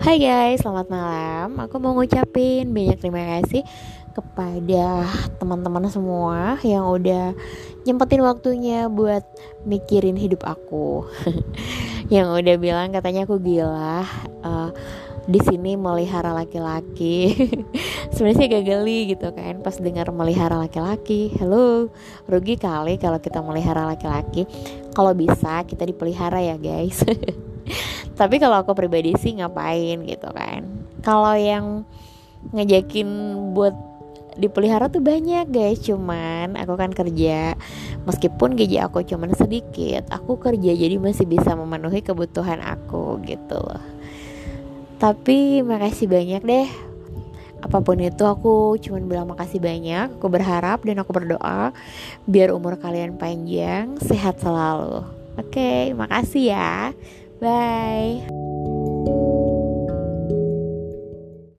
Hai guys, selamat malam. Aku mau ngucapin banyak terima kasih kepada teman-teman semua yang udah nyempetin waktunya buat mikirin hidup aku. yang udah bilang katanya aku gila. Uh, di sini melihara laki-laki. Sebenarnya gak geli gitu kan pas dengar melihara laki-laki. Halo, rugi kali kalau kita melihara laki-laki. Kalau bisa kita dipelihara ya guys. tapi kalau aku pribadi sih ngapain gitu kan. Kalau yang ngejakin buat dipelihara tuh banyak guys. Cuman aku kan kerja meskipun gaji aku cuman sedikit aku kerja jadi masih bisa memenuhi kebutuhan aku gitu loh. Tapi makasih banyak deh. Apa pun itu aku cuman bilang makasih banyak. Aku berharap dan aku berdoa biar umur kalian panjang sehat selalu. Oke makasih ya Bye.